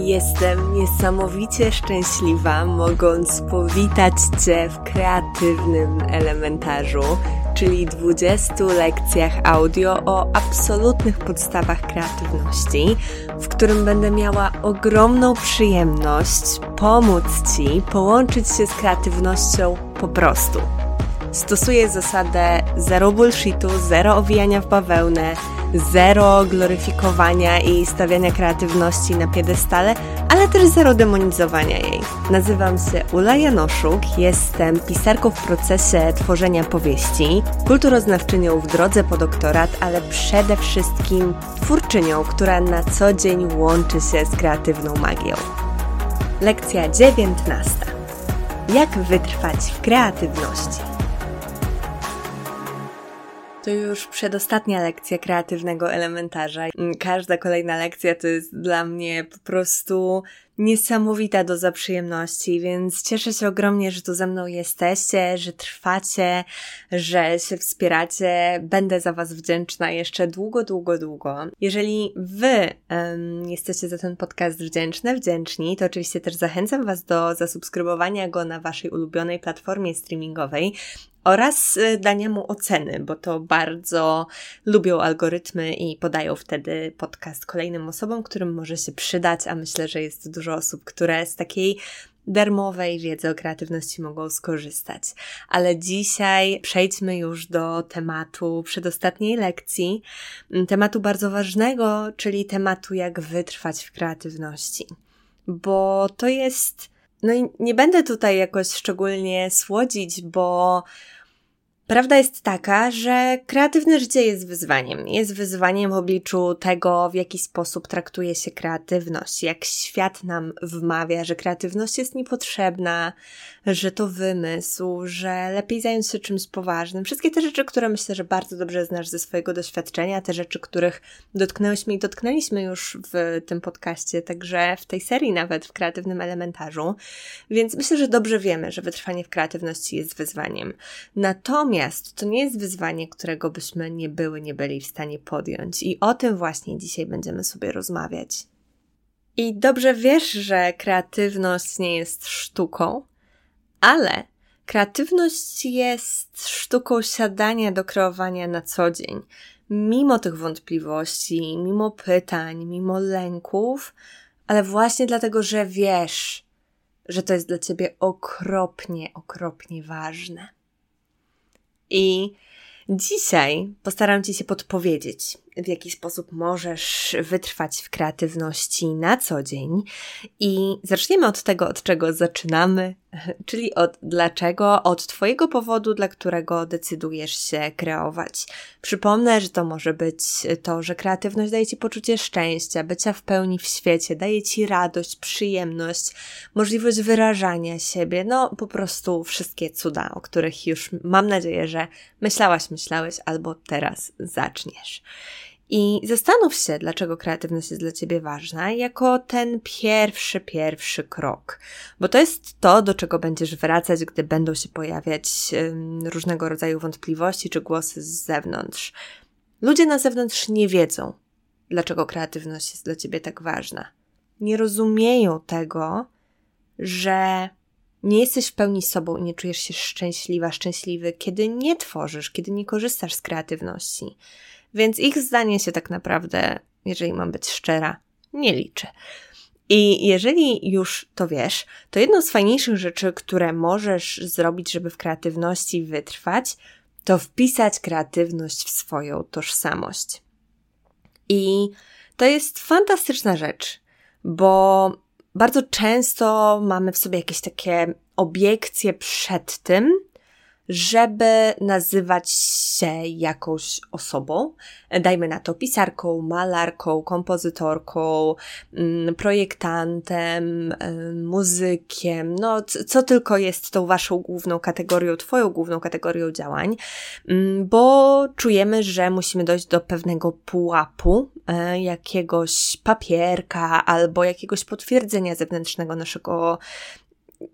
Jestem niesamowicie szczęśliwa, mogąc powitać Cię w kreatywnym elementarzu, czyli 20 lekcjach audio o absolutnych podstawach kreatywności, w którym będę miała ogromną przyjemność pomóc Ci połączyć się z kreatywnością po prostu. Stosuję zasadę zero bullshitu, zero owijania w bawełnę, zero gloryfikowania i stawiania kreatywności na piedestale, ale też zero demonizowania jej. Nazywam się Ula Janoszuk, jestem pisarką w procesie tworzenia powieści, kulturoznawczynią w drodze po doktorat, ale przede wszystkim twórczynią, która na co dzień łączy się z kreatywną magią. Lekcja 19. Jak wytrwać w kreatywności? To już przedostatnia lekcja kreatywnego elementarza. Każda kolejna lekcja to jest dla mnie po prostu niesamowita doza przyjemności, więc cieszę się ogromnie, że tu ze mną jesteście, że trwacie, że się wspieracie. Będę za Was wdzięczna jeszcze długo, długo, długo. Jeżeli Wy um, jesteście za ten podcast wdzięczne, wdzięczni, to oczywiście też zachęcam Was do zasubskrybowania go na Waszej ulubionej platformie streamingowej oraz y, dania mu oceny, bo to bardzo lubią algorytmy i podają wtedy podcast kolejnym osobom, którym może się przydać, a myślę, że jest dużo osób, które z takiej darmowej wiedzy o kreatywności mogą skorzystać. Ale dzisiaj przejdźmy już do tematu przedostatniej lekcji, tematu bardzo ważnego, czyli tematu jak wytrwać w kreatywności. Bo to jest no i nie będę tutaj jakoś szczególnie słodzić, bo Prawda jest taka, że kreatywne życie jest wyzwaniem. Jest wyzwaniem w obliczu tego, w jaki sposób traktuje się kreatywność, jak świat nam wmawia, że kreatywność jest niepotrzebna, że to wymysł, że lepiej zająć się czymś poważnym. Wszystkie te rzeczy, które myślę, że bardzo dobrze znasz ze swojego doświadczenia, te rzeczy, których dotknęłyśmy i dotknęliśmy już w tym podcaście, także w tej serii nawet w kreatywnym elementarzu. Więc myślę, że dobrze wiemy, że wytrwanie w kreatywności jest wyzwaniem. Natomiast to nie jest wyzwanie, którego byśmy nie były, nie byli w stanie podjąć. I o tym właśnie dzisiaj będziemy sobie rozmawiać. I dobrze wiesz, że kreatywność nie jest sztuką, ale kreatywność jest sztuką siadania do kreowania na co dzień. Mimo tych wątpliwości, mimo pytań, mimo lęków, ale właśnie dlatego, że wiesz, że to jest dla ciebie okropnie, okropnie ważne. I dzisiaj postaram ci się podpowiedzieć, w jaki sposób możesz wytrwać w kreatywności na co dzień. I zaczniemy od tego, od czego zaczynamy, czyli od dlaczego, od Twojego powodu, dla którego decydujesz się kreować. Przypomnę, że to może być to, że kreatywność daje Ci poczucie szczęścia, bycia w pełni w świecie, daje Ci radość, przyjemność, możliwość wyrażania siebie, no po prostu wszystkie cuda, o których już mam nadzieję, że myślałaś, myślałeś albo teraz zaczniesz. I zastanów się, dlaczego kreatywność jest dla Ciebie ważna, jako ten pierwszy, pierwszy krok. Bo to jest to, do czego będziesz wracać, gdy będą się pojawiać różnego rodzaju wątpliwości czy głosy z zewnątrz. Ludzie na zewnątrz nie wiedzą, dlaczego kreatywność jest dla Ciebie tak ważna. Nie rozumieją tego, że nie jesteś w pełni sobą i nie czujesz się szczęśliwa, szczęśliwy, kiedy nie tworzysz, kiedy nie korzystasz z kreatywności. Więc ich zdanie się tak naprawdę, jeżeli mam być szczera, nie liczy. I jeżeli już to wiesz, to jedną z fajniejszych rzeczy, które możesz zrobić, żeby w kreatywności wytrwać, to wpisać kreatywność w swoją tożsamość. I to jest fantastyczna rzecz, bo bardzo często mamy w sobie jakieś takie obiekcje przed tym, żeby nazywać się jakąś osobą, dajmy na to pisarką, malarką, kompozytorką, mm, projektantem, muzykiem, no co tylko jest tą waszą główną kategorią, twoją główną kategorią działań, mm, bo czujemy, że musimy dojść do pewnego pułapu, e, jakiegoś papierka albo jakiegoś potwierdzenia zewnętrznego naszego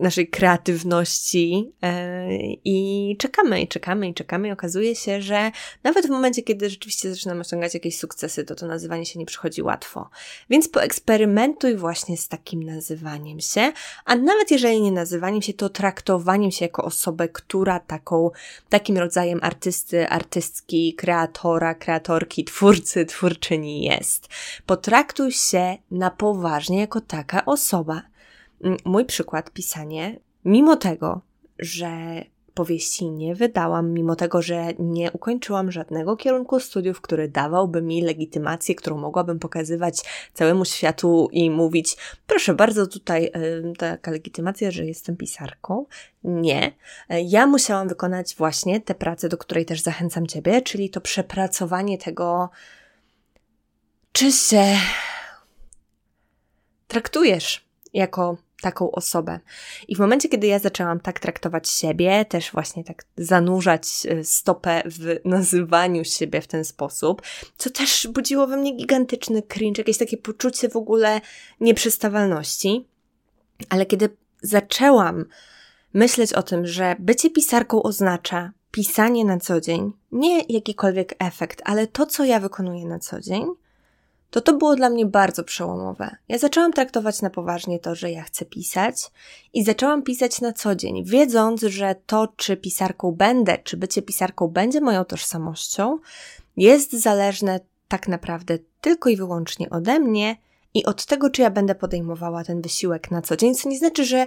naszej kreatywności e, i czekamy, i czekamy, i czekamy. I okazuje się, że nawet w momencie, kiedy rzeczywiście zaczynamy osiągać jakieś sukcesy, to to nazywanie się nie przychodzi łatwo. Więc poeksperymentuj właśnie z takim nazywaniem się, a nawet jeżeli nie nazywaniem się, to traktowaniem się jako osobę, która taką, takim rodzajem artysty, artystki, kreatora, kreatorki, twórcy, twórczyni jest. Potraktuj się na poważnie jako taka osoba. Mój przykład, pisanie, mimo tego, że powieści nie wydałam, mimo tego, że nie ukończyłam żadnego kierunku studiów, który dawałby mi legitymację, którą mogłabym pokazywać całemu światu i mówić, proszę bardzo, tutaj y, taka legitymacja, że jestem pisarką. Nie. Ja musiałam wykonać właśnie tę pracę, do której też zachęcam Ciebie, czyli to przepracowanie tego, czy się traktujesz jako taką osobę. I w momencie, kiedy ja zaczęłam tak traktować siebie, też właśnie tak zanurzać e, stopę w nazywaniu siebie w ten sposób, co też budziło we mnie gigantyczny cringe, jakieś takie poczucie w ogóle nieprzystawalności. Ale kiedy zaczęłam myśleć o tym, że bycie pisarką oznacza pisanie na co dzień, nie jakikolwiek efekt, ale to, co ja wykonuję na co dzień, to to było dla mnie bardzo przełomowe. Ja zaczęłam traktować na poważnie to, że ja chcę pisać i zaczęłam pisać na co dzień, wiedząc, że to, czy pisarką będę, czy bycie pisarką będzie moją tożsamością, jest zależne tak naprawdę tylko i wyłącznie ode mnie i od tego, czy ja będę podejmowała ten wysiłek na co dzień, co nie znaczy, że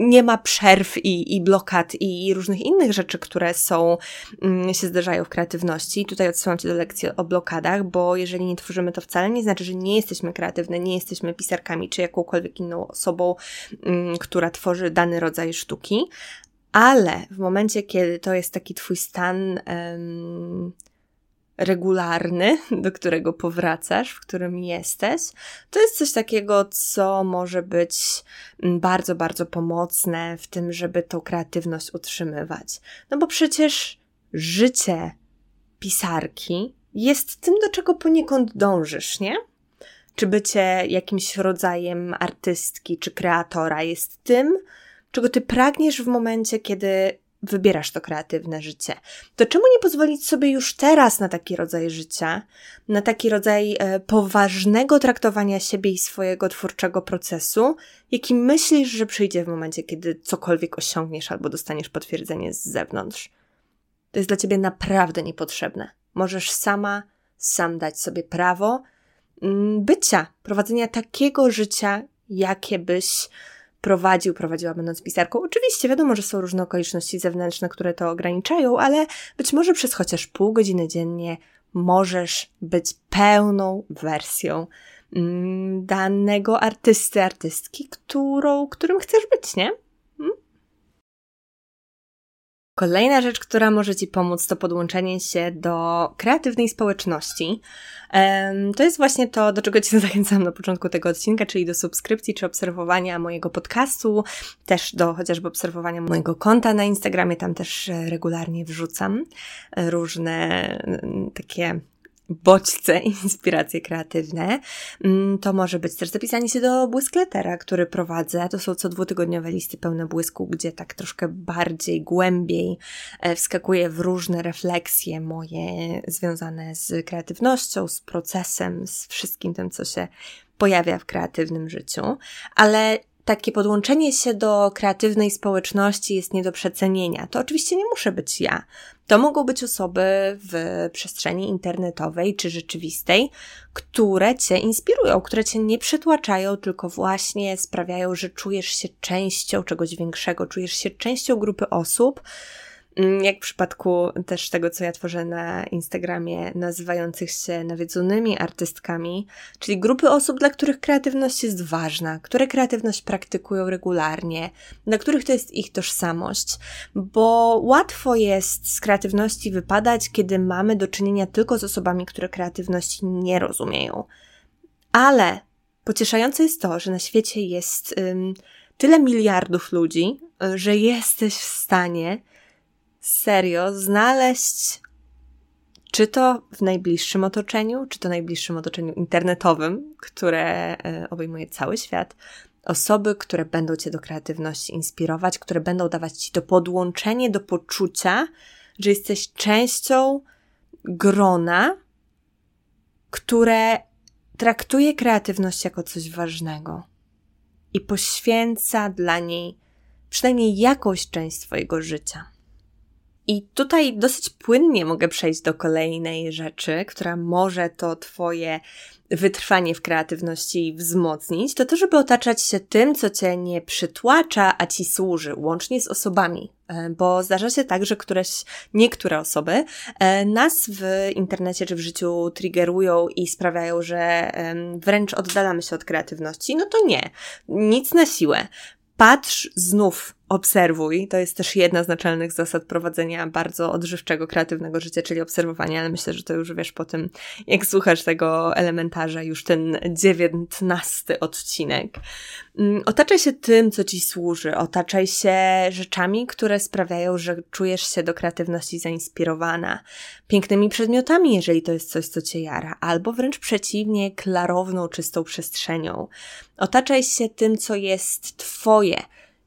nie ma przerw i, i blokad i, i różnych innych rzeczy, które są, mm, się zdarzają w kreatywności. Tutaj odsyłam Cię do lekcji o blokadach, bo jeżeli nie tworzymy, to wcale nie znaczy, że nie jesteśmy kreatywne, nie jesteśmy pisarkami czy jakąkolwiek inną osobą, mm, która tworzy dany rodzaj sztuki. Ale w momencie, kiedy to jest taki Twój stan regularny, do którego powracasz, w którym jesteś, to jest coś takiego, co może być mm, bardzo, bardzo pomocne w tym, żeby tą kreatywność utrzymywać. No bo przecież życie pisarki jest tym, do czego poniekąd dążysz, nie? Czy bycie jakimś rodzajem artystki czy kreatora jest tym, czego ty pragniesz w momencie, kiedy wybierasz to kreatywne życie, to czemu nie pozwolić sobie już teraz na taki rodzaj życia, na taki rodzaj e, poważnego traktowania siebie i swojego twórczego procesu, jaki myślisz, że przyjdzie w momencie, kiedy cokolwiek osiągniesz albo dostaniesz potwierdzenie z zewnątrz? To jest dla ciebie naprawdę niepotrzebne. Możesz sama, sam dać sobie prawo mm, bycia, prowadzenia takiego życia, jakie byś prowadził, prowadziła będąc pisarką. Oczywiście wiadomo, że są różne okoliczności zewnętrzne, które to ograniczają, ale być może przez chociaż pół godziny dziennie możesz być pełną wersją mm, danego artysty, artystki, którą, którym chcesz być, nie? Kolejna rzecz, która może Ci pomóc, to podłączenie się do kreatywnej społeczności. To jest właśnie to, do czego Cię zachęcam na początku tego odcinka, czyli do subskrypcji czy obserwowania mojego podcastu, też do chociażby obserwowania mojego konta na Instagramie. Tam też regularnie wrzucam różne takie bodźce, inspiracje kreatywne. Mm, to może być też zapisanie się do błyskletera, który prowadzę. To są co dwutygodniowe listy pełne błysku, gdzie tak troszkę bardziej, głębiej e, wskakuję w różne refleksje moje związane z kreatywnością, z procesem, z wszystkim tym, co się pojawia w kreatywnym życiu. Ale takie podłączenie się do kreatywnej społeczności jest nie do przecenienia. To oczywiście nie muszę być ja. To mogą być osoby w przestrzeni internetowej czy rzeczywistej, które Cię inspirują, które Cię nie przytłaczają, tylko właśnie sprawiają, że czujesz się częścią czegoś większego, czujesz się częścią grupy osób, jak w przypadku też tego, co ja tworzę na Instagramie, nazywających się nawiedzonymi artystkami, czyli grupy osób, dla których kreatywność jest ważna, które kreatywność praktykują regularnie, dla których to jest ich tożsamość, bo łatwo jest z kreatywności wypadać, kiedy mamy do czynienia tylko z osobami, które kreatywności nie rozumieją. Ale pocieszające jest to, że na świecie jest ym, tyle miliardów ludzi, że jesteś w stanie serio znaleźć, czy to w najbliższym otoczeniu, czy to najbliższym otoczeniu internetowym, które e, obejmuje cały świat, Osoby, które będą Cię do kreatywności inspirować, które będą dawać Ci to podłączenie do poczucia, że jesteś częścią grona, które traktuje kreatywność jako coś ważnego i poświęca dla niej przynajmniej jakąś część swojego życia. I tutaj dosyć płynnie mogę przejść do kolejnej rzeczy, która może to Twoje wytrwanie w kreatywności wzmocnić, to to, żeby otaczać się tym, co Cię nie przytłacza, a Ci służy, łącznie z osobami. E, bo zdarza się tak, że któreś, niektóre osoby e, nas w internecie czy w życiu triggerują i sprawiają, że wręcz oddalamy się od kreatywności. No to nie. Nic na siłę. Patrz znów obserwuj. To jest też jedna z naczelnych zasad prowadzenia bardzo odżywczego, kreatywnego życia, czyli obserwowania, ale myślę, że to już wiesz po tym, jak słuchasz tego elementarza, już ten dziewiętnasty odcinek. Mm, otaczaj się tym, co ci służy. Otaczaj się rzeczami, które sprawiają, że czujesz się do kreatywności zainspirowana. Pięknymi przedmiotami, jeżeli to jest coś, co cię jara, albo wręcz przeciwnie, klarowną, czystą przestrzenią. Otaczaj się tym, co jest twoje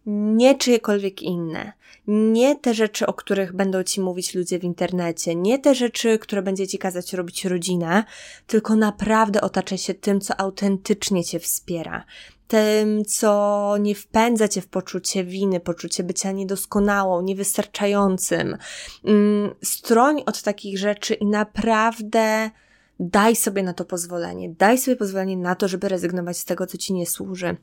nie czyjekolwiek inne. Nie te rzeczy, o których będą ci mówić ludzie w internecie, nie te rzeczy, które będzie ci kazać robić rodzina, tylko naprawdę otaczaj się tym, co autentycznie cię wspiera. Tym, co nie wpędza cię w poczucie winy, poczucie bycia niedoskonałą, niewystarczającym. Mm, stroń od takich rzeczy i naprawdę daj sobie na to pozwolenie. Daj sobie pozwolenie na to, żeby rezygnować z tego, co ci nie służy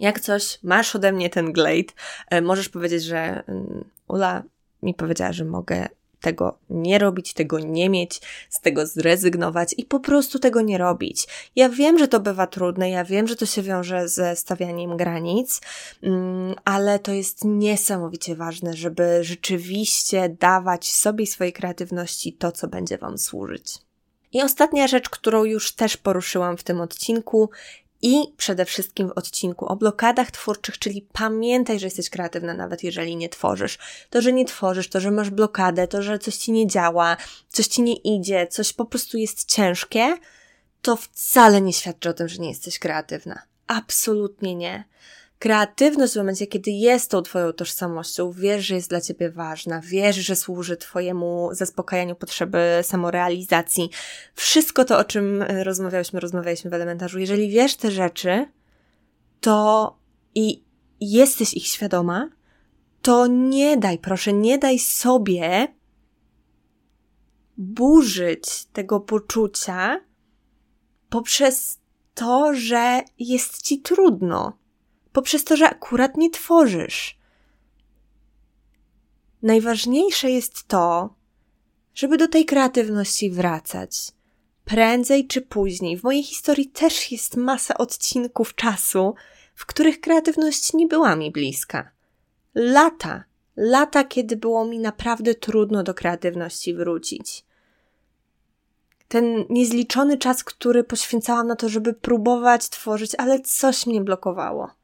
jak coś, masz ode mnie ten glade, e, możesz powiedzieć, że mm, Ula mi powiedziała, że mogę tego nie robić, tego nie mieć, z tego zrezygnować i po prostu tego nie robić. Ja wiem, że to bywa trudne, ja wiem, że to się wiąże ze stawianiem granic, mm, ale to jest niesamowicie ważne, żeby rzeczywiście dawać sobie i swojej kreatywności to, co będzie Wam służyć. I ostatnia rzecz, którą już też poruszyłam w tym odcinku, i przede wszystkim w odcinku o blokadach twórczych, czyli pamiętaj, że jesteś kreatywna, nawet jeżeli nie tworzysz. To, że nie tworzysz, to, że masz blokadę, to, że coś ci nie działa, coś ci nie idzie, coś po prostu jest ciężkie, to wcale nie świadczy o tym, że nie jesteś kreatywna. Absolutnie nie. Kreatywność w momencie, kiedy jest tą Twoją tożsamością, wiesz, że jest dla Ciebie ważna, wiesz, że służy Twojemu zaspokajaniu potrzeby samorealizacji. Wszystko to, o czym e, rozmawialiśmy, rozmawialiśmy w elementarzu. Jeżeli wiesz te rzeczy, to i jesteś ich świadoma, to nie daj, proszę, nie daj sobie burzyć tego poczucia poprzez to, że jest ci trudno poprzez to, że akurat nie tworzysz. Najważniejsze jest to, żeby do tej kreatywności wracać. Prędzej czy później. W mojej historii też jest masa odcinków czasu, w których kreatywność nie była mi bliska. Lata, lata, kiedy było mi naprawdę trudno do kreatywności wrócić. Ten niezliczony czas, który poświęcałam na to, żeby próbować tworzyć, ale coś mnie blokowało.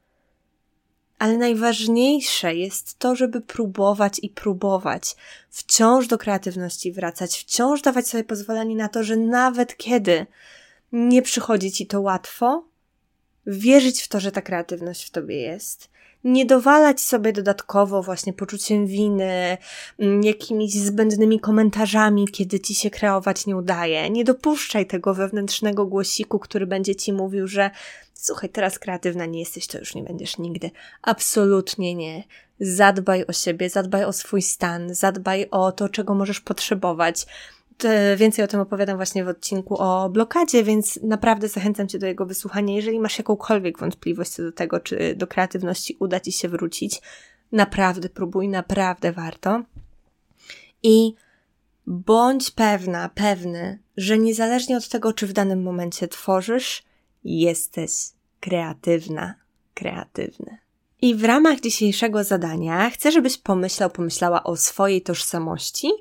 Ale najważniejsze jest to, żeby próbować i próbować, wciąż do kreatywności wracać, wciąż dawać sobie pozwolenie na to, że nawet kiedy nie przychodzi ci to łatwo, wierzyć w to, że ta kreatywność w tobie jest nie dowalać sobie dodatkowo właśnie poczuciem winy, mm, jakimiś zbędnymi komentarzami, kiedy ci się kreować nie udaje. Nie dopuszczaj tego wewnętrznego głosiku, który będzie ci mówił, że słuchaj, teraz kreatywna nie jesteś, to już nie będziesz nigdy. Absolutnie nie. Zadbaj o siebie, zadbaj o swój stan, zadbaj o to, czego możesz potrzebować. Więcej o tym opowiadam właśnie w odcinku o blokadzie, więc naprawdę zachęcam Cię do jego wysłuchania. Jeżeli masz jakąkolwiek wątpliwość co do tego, czy do kreatywności uda Ci się wrócić, naprawdę próbuj, naprawdę warto. I bądź pewna, pewny, że niezależnie od tego, czy w danym momencie tworzysz, jesteś kreatywna, kreatywny. I w ramach dzisiejszego zadania chcę, żebyś pomyślał, pomyślała o swojej tożsamości,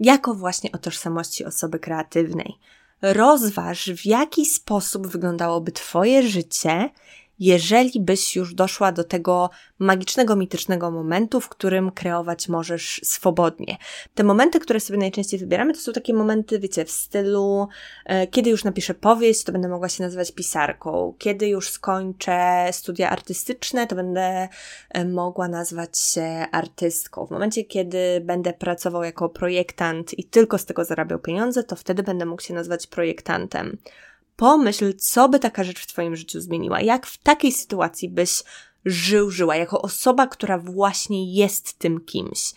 jako właśnie o tożsamości osoby kreatywnej. Rozważ, w jaki sposób wyglądałoby Twoje życie, jeżeli byś już doszła do tego magicznego, mitycznego momentu, w którym kreować możesz swobodnie. Te momenty, które sobie najczęściej wybieramy, to są takie momenty, wiecie, w stylu, e, kiedy już napiszę powieść, to będę mogła się nazywać pisarką, kiedy już skończę studia artystyczne, to będę e, mogła nazwać się artystką. W momencie, kiedy będę pracował jako projektant i tylko z tego zarabiał pieniądze, to wtedy będę mógł się nazwać projektantem. Pomyśl, co by taka rzecz w Twoim życiu zmieniła. Jak w takiej sytuacji byś żył, żyła, jako osoba, która właśnie jest tym kimś.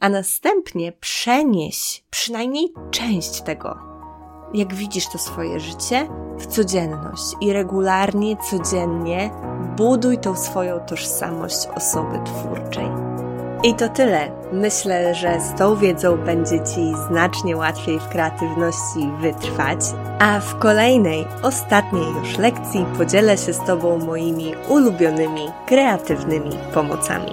A następnie przenieś przynajmniej część tego, jak widzisz to swoje życie, w codzienność i regularnie, codziennie buduj tą swoją tożsamość osoby twórczej. I to tyle. Myślę, że z tą wiedzą będzie Ci znacznie łatwiej w kreatywności wytrwać. A w kolejnej, ostatniej już lekcji podzielę się z Tobą moimi ulubionymi kreatywnymi pomocami.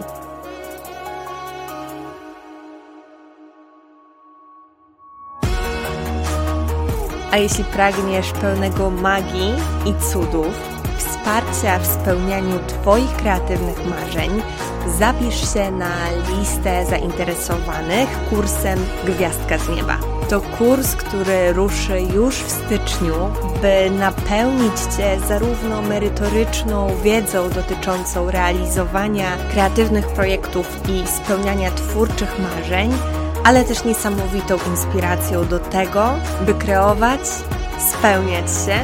A jeśli pragniesz pełnego magii i cudów, wsparcia w spełnianiu Twoich kreatywnych marzeń, zapisz się na listę zainteresowanych kursem Gwiazdka z Nieba. To kurs, który ruszy już w styczniu, by napełnić Cię zarówno merytoryczną wiedzą dotyczącą realizowania kreatywnych projektów i spełniania twórczych marzeń, ale też niesamowitą inspiracją do tego, by kreować, spełniać się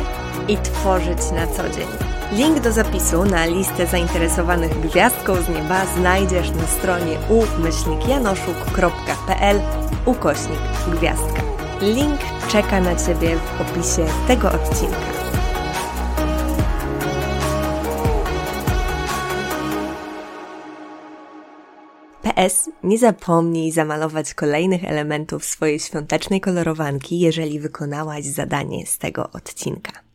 i tworzyć na co dzień. Link do zapisu na listę zainteresowanych gwiazdką z nieba znajdziesz na stronie umyślnikjanoszuk.pl ukośnik gwiazdka. Link czeka na Ciebie w opisie tego odcinka. PS, nie zapomnij zamalować kolejnych elementów swojej świątecznej kolorowanki, jeżeli wykonałaś zadanie z tego odcinka.